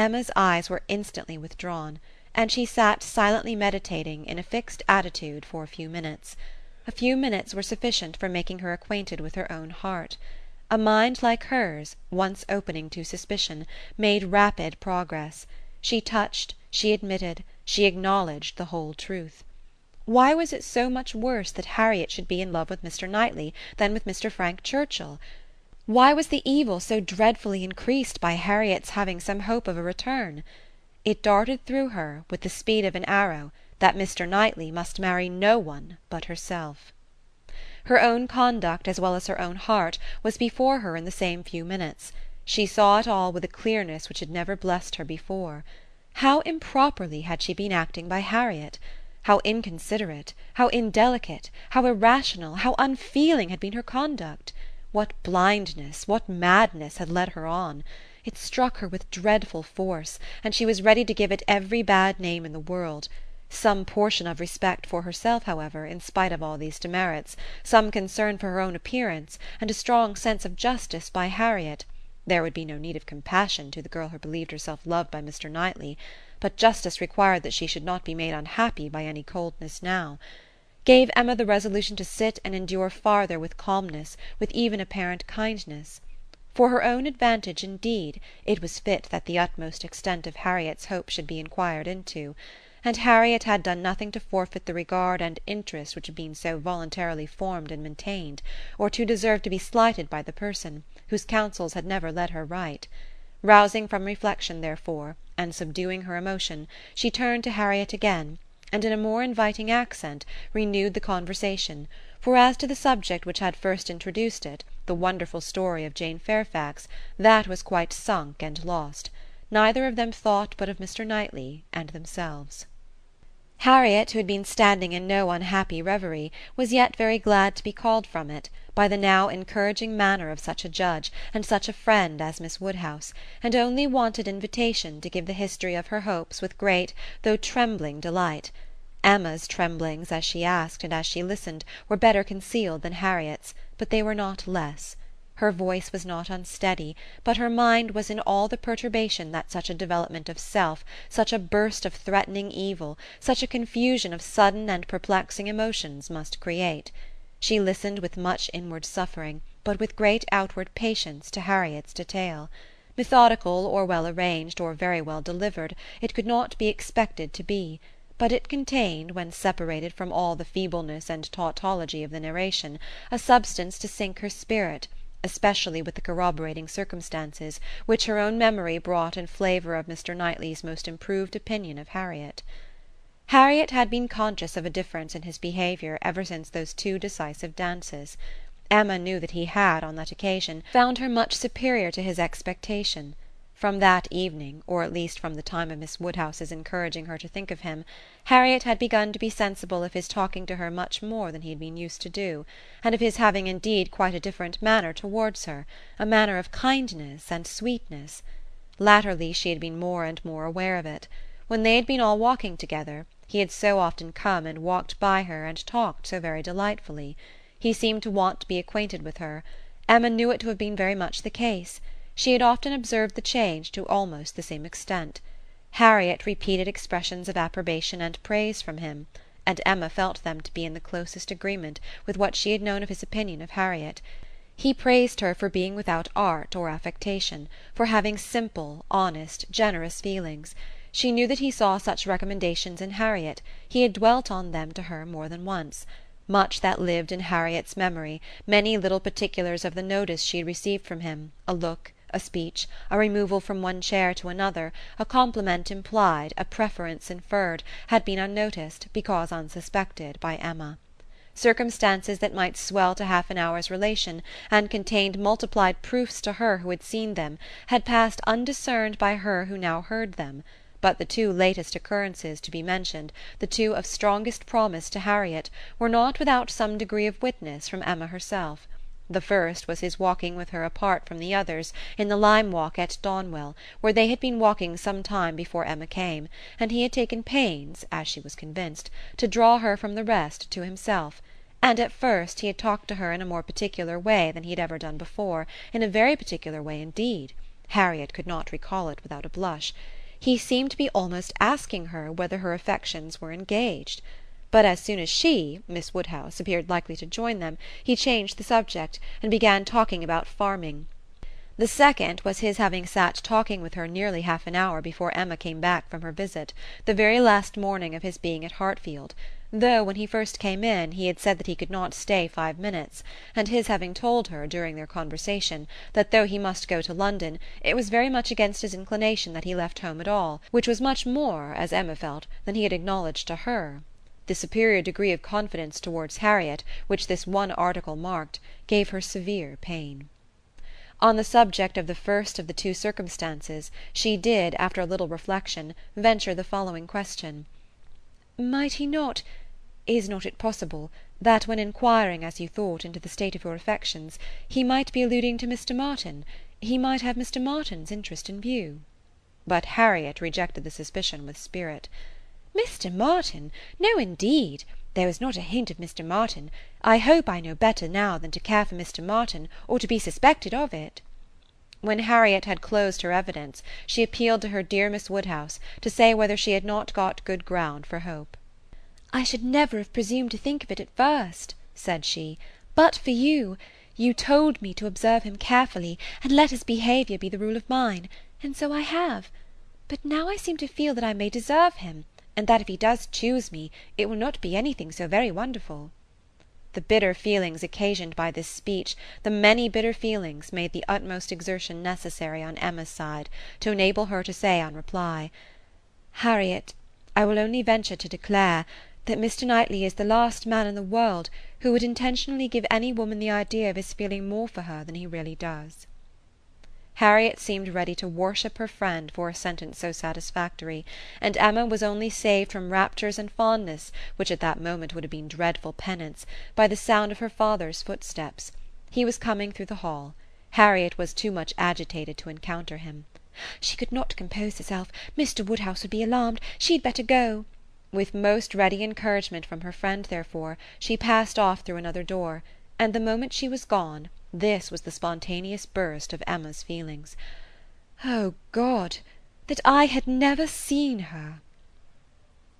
Emma's eyes were instantly withdrawn, and she sat silently meditating in a fixed attitude for a few minutes. A few minutes were sufficient for making her acquainted with her own heart. A mind like hers, once opening to suspicion, made rapid progress. She touched, she admitted, she acknowledged the whole truth. Why was it so much worse that Harriet should be in love with Mr. Knightley than with Mr. Frank Churchill? Why was the evil so dreadfully increased by Harriet's having some hope of a return? It darted through her, with the speed of an arrow, that Mr. Knightley must marry no one but herself. Her own conduct, as well as her own heart, was before her in the same few minutes. She saw it all with a clearness which had never blessed her before. How improperly had she been acting by Harriet! How inconsiderate, how indelicate, how irrational, how unfeeling had been her conduct! What blindness, what madness had led her on! It struck her with dreadful force, and she was ready to give it every bad name in the world. Some portion of respect for herself, however, in spite of all these demerits, some concern for her own appearance, and a strong sense of justice by Harriet there would be no need of compassion to the girl who believed herself loved by Mr. Knightley; but justice required that she should not be made unhappy by any coldness now gave Emma the resolution to sit and endure farther with calmness, with even apparent kindness. For her own advantage, indeed, it was fit that the utmost extent of Harriet's hope should be enquired into; and Harriet had done nothing to forfeit the regard and interest which had been so voluntarily formed and maintained, or to deserve to be slighted by the person, whose counsels had never led her right. Rousing from reflection, therefore, and subduing her emotion, she turned to Harriet again and in a more inviting accent renewed the conversation, for as to the subject which had first introduced it, the wonderful story of Jane Fairfax, that was quite sunk and lost. Neither of them thought but of Mr. Knightley and themselves. Harriet, who had been standing in no unhappy reverie, was yet very glad to be called from it, by the now encouraging manner of such a judge, and such a friend as Miss Woodhouse, and only wanted invitation to give the history of her hopes with great, though trembling delight. Emma's tremblings as she asked, and as she listened, were better concealed than Harriet's, but they were not less. Her voice was not unsteady, but her mind was in all the perturbation that such a development of self, such a burst of threatening evil, such a confusion of sudden and perplexing emotions must create. She listened with much inward suffering, but with great outward patience, to Harriet's detail. Methodical, or well arranged, or very well delivered, it could not be expected to be; but it contained, when separated from all the feebleness and tautology of the narration, a substance to sink her spirit especially with the corroborating circumstances, which her own memory brought in flavour of Mr. Knightley's most improved opinion of Harriet. Harriet had been conscious of a difference in his behaviour ever since those two decisive dances. Emma knew that he had, on that occasion, found her much superior to his expectation. From that evening, or at least from the time of Miss Woodhouse's encouraging her to think of him, Harriet had begun to be sensible of his talking to her much more than he had been used to do, and of his having indeed quite a different manner towards her, a manner of kindness and sweetness. Latterly she had been more and more aware of it. When they had been all walking together, he had so often come and walked by her and talked so very delightfully. He seemed to want to be acquainted with her. Emma knew it to have been very much the case. She had often observed the change to almost the same extent. Harriet repeated expressions of approbation and praise from him, and Emma felt them to be in the closest agreement with what she had known of his opinion of Harriet. He praised her for being without art or affectation, for having simple, honest, generous feelings. She knew that he saw such recommendations in Harriet; he had dwelt on them to her more than once much that lived in Harriet's memory, many little particulars of the notice she had received from him, a look a speech, a removal from one chair to another, a compliment implied, a preference inferred, had been unnoticed, because unsuspected, by Emma. Circumstances that might swell to half an hour's relation, and contained multiplied proofs to her who had seen them, had passed undiscerned by her who now heard them; but the two latest occurrences to be mentioned, the two of strongest promise to Harriet, were not without some degree of witness from Emma herself. The first was his walking with her apart from the others, in the lime walk at Donwell, where they had been walking some time before Emma came, and he had taken pains, as she was convinced, to draw her from the rest to himself; and at first he had talked to her in a more particular way than he had ever done before, in a very particular way indeed. Harriet could not recall it without a blush. He seemed to be almost asking her whether her affections were engaged. But as soon as she, Miss Woodhouse, appeared likely to join them he changed the subject, and began talking about farming. The second was his having sat talking with her nearly half an hour before Emma came back from her visit, the very last morning of his being at Hartfield though, when he first came in, he had said that he could not stay five minutes, and his having told her, during their conversation, that though he must go to London, it was very much against his inclination that he left home at all, which was much more, as Emma felt, than he had acknowledged to her. The superior degree of confidence towards Harriet, which this one article marked, gave her severe pain. On the subject of the first of the two circumstances she did, after a little reflection, venture the following question. "Might he not is not it possible that when inquiring, as you thought, into the state of your affections, he might be alluding to Mr. Martin he might have Mr. Martin's interest in view?" But Harriet rejected the suspicion with spirit. "Mr. Martin! No, indeed! There was not a hint of Mr. Martin. I hope I know better now than to care for Mr. Martin, or to be suspected of it." When Harriet had closed her evidence she appealed to her dear Miss Woodhouse to say whether she had not got good ground for hope. "I should never have presumed to think of it at first," said she, "but for you. You told me to observe him carefully, and let his behaviour be the rule of mine, and so I have. But now I seem to feel that I may deserve him, and that if he does choose me it will not be anything so very wonderful." The bitter feelings occasioned by this speech, the many bitter feelings, made the utmost exertion necessary on Emma's side, to enable her to say on reply, "Harriet, I will only venture to declare that Mr. Knightley is the last man in the world who would intentionally give any woman the idea of his feeling more for her than he really does." Harriet seemed ready to worship her friend for a sentence so satisfactory, and Emma was only saved from raptures and fondness, which at that moment would have been dreadful penance, by the sound of her father's footsteps. He was coming through the hall. Harriet was too much agitated to encounter him. "She could not compose herself. Mr. Woodhouse would be alarmed. She had better go." With most ready encouragement from her friend, therefore, she passed off through another door, and the moment she was gone this was the spontaneous burst of Emma's feelings. "Oh God, that I had never seen her!"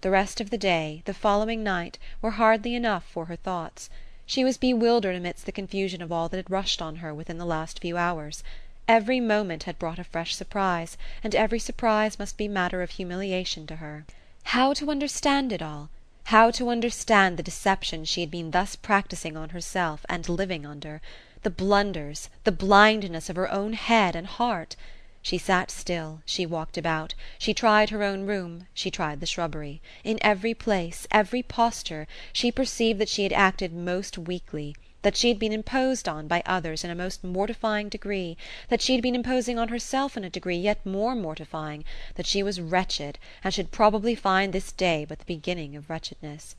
The rest of the day, the following night, were hardly enough for her thoughts. She was bewildered amidst the confusion of all that had rushed on her within the last few hours. Every moment had brought a fresh surprise, and every surprise must be matter of humiliation to her. How to understand it all? How to understand the deception she had been thus practising on herself and living under? The blunders, the blindness of her own head and heart? She sat still, she walked about, she tried her own room, she tried the shrubbery. In every place, every posture, she perceived that she had acted most weakly that she had been imposed on by others in a most mortifying degree, that she had been imposing on herself in a degree yet more mortifying, that she was wretched, and should probably find this day but the beginning of wretchedness.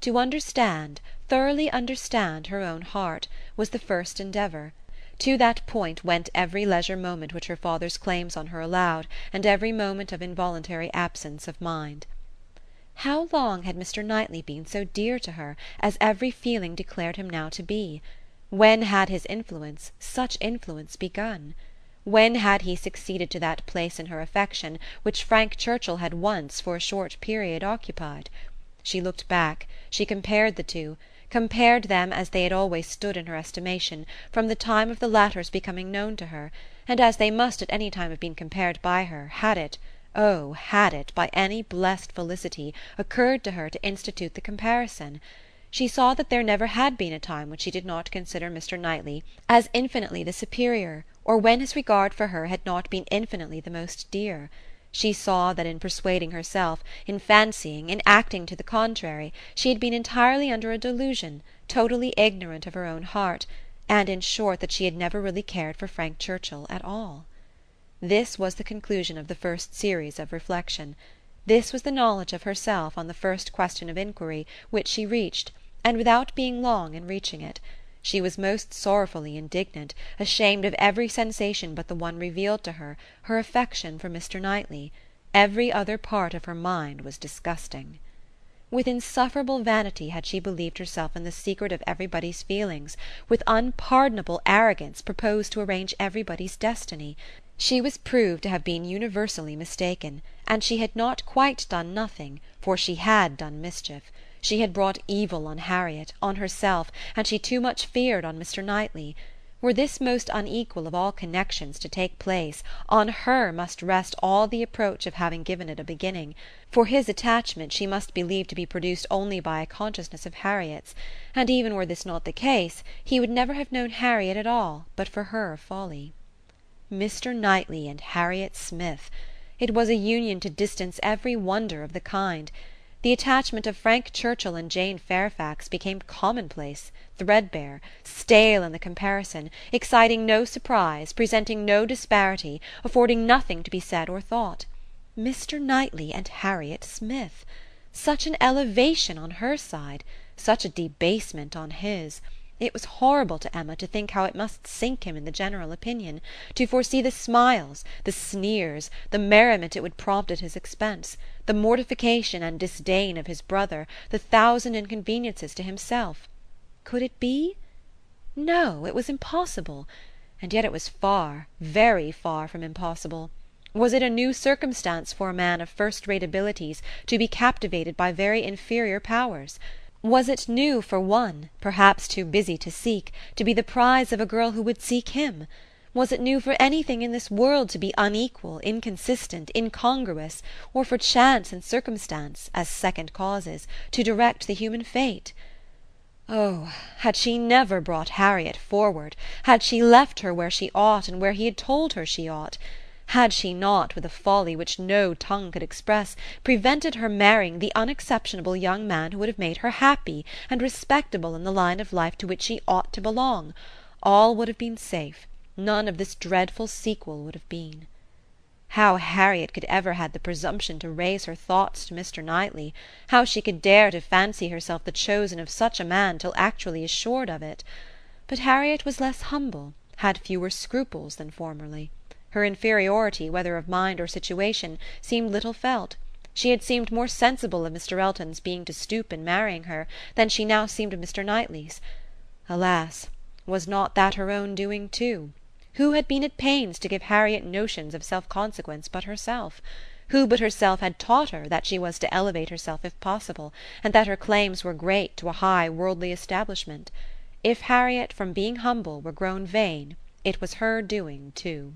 To understand, thoroughly understand her own heart, was the first endeavour. To that point went every leisure moment which her father's claims on her allowed, and every moment of involuntary absence of mind. How long had Mr. Knightley been so dear to her as every feeling declared him now to be? When had his influence, such influence, begun? When had he succeeded to that place in her affection which Frank Churchill had once, for a short period, occupied? She looked back, she compared the two, compared them as they had always stood in her estimation, from the time of the latter's becoming known to her, and as they must at any time have been compared by her, had it oh had it, by any blessed felicity, occurred to her to institute the comparison! She saw that there never had been a time when she did not consider Mr. Knightley as infinitely the superior, or when his regard for her had not been infinitely the most dear. She saw that in persuading herself, in fancying, in acting to the contrary, she had been entirely under a delusion, totally ignorant of her own heart, and in short that she had never really cared for Frank Churchill at all. This was the conclusion of the first series of reflection. This was the knowledge of herself on the first question of enquiry which she reached, and without being long in reaching it. She was most sorrowfully indignant, ashamed of every sensation but the one revealed to her, her affection for Mr. Knightley. Every other part of her mind was disgusting. With insufferable vanity had she believed herself in the secret of everybody's feelings, with unpardonable arrogance proposed to arrange everybody's destiny. She was proved to have been universally mistaken, and she had not quite done nothing, for she had done mischief. She had brought evil on Harriet, on herself, and she too much feared on Mr. Knightley. Were this most unequal of all connexions to take place, on her must rest all the reproach of having given it a beginning; for his attachment she must believe to be produced only by a consciousness of Harriet's; and even were this not the case, he would never have known Harriet at all but for her folly. Mr. Knightley and Harriet Smith! It was a union to distance every wonder of the kind. The attachment of Frank Churchill and Jane Fairfax became commonplace, threadbare, stale in the comparison, exciting no surprise, presenting no disparity, affording nothing to be said or thought. Mr. Knightley and Harriet Smith! Such an elevation on her side! Such a debasement on his! It was horrible to Emma to think how it must sink him in the general opinion; to foresee the smiles, the sneers, the merriment it would prompt at his expense, the mortification and disdain of his brother, the thousand inconveniences to himself. Could it be? No, it was impossible; and yet it was far, very far from impossible. Was it a new circumstance for a man of first rate abilities to be captivated by very inferior powers? Was it new for one, perhaps too busy to seek, to be the prize of a girl who would seek him? Was it new for anything in this world to be unequal, inconsistent, incongruous, or for chance and circumstance, as second causes, to direct the human fate? Oh, had she never brought Harriet forward, had she left her where she ought and where he had told her she ought! Had she not, with a folly which no tongue could express, prevented her marrying the unexceptionable young man who would have made her happy and respectable in the line of life to which she ought to belong, all would have been safe, none of this dreadful sequel would have been. How Harriet could ever have had the presumption to raise her thoughts to Mr. Knightley, how she could dare to fancy herself the chosen of such a man till actually assured of it! But Harriet was less humble, had fewer scruples than formerly. Her inferiority, whether of mind or situation, seemed little felt; she had seemed more sensible of Mr. Elton's being to stoop in marrying her than she now seemed of Mr. Knightley's. Alas! was not that her own doing too? Who had been at pains to give Harriet notions of self consequence but herself? Who but herself had taught her that she was to elevate herself if possible, and that her claims were great to a high worldly establishment? If Harriet, from being humble, were grown vain, it was her doing too.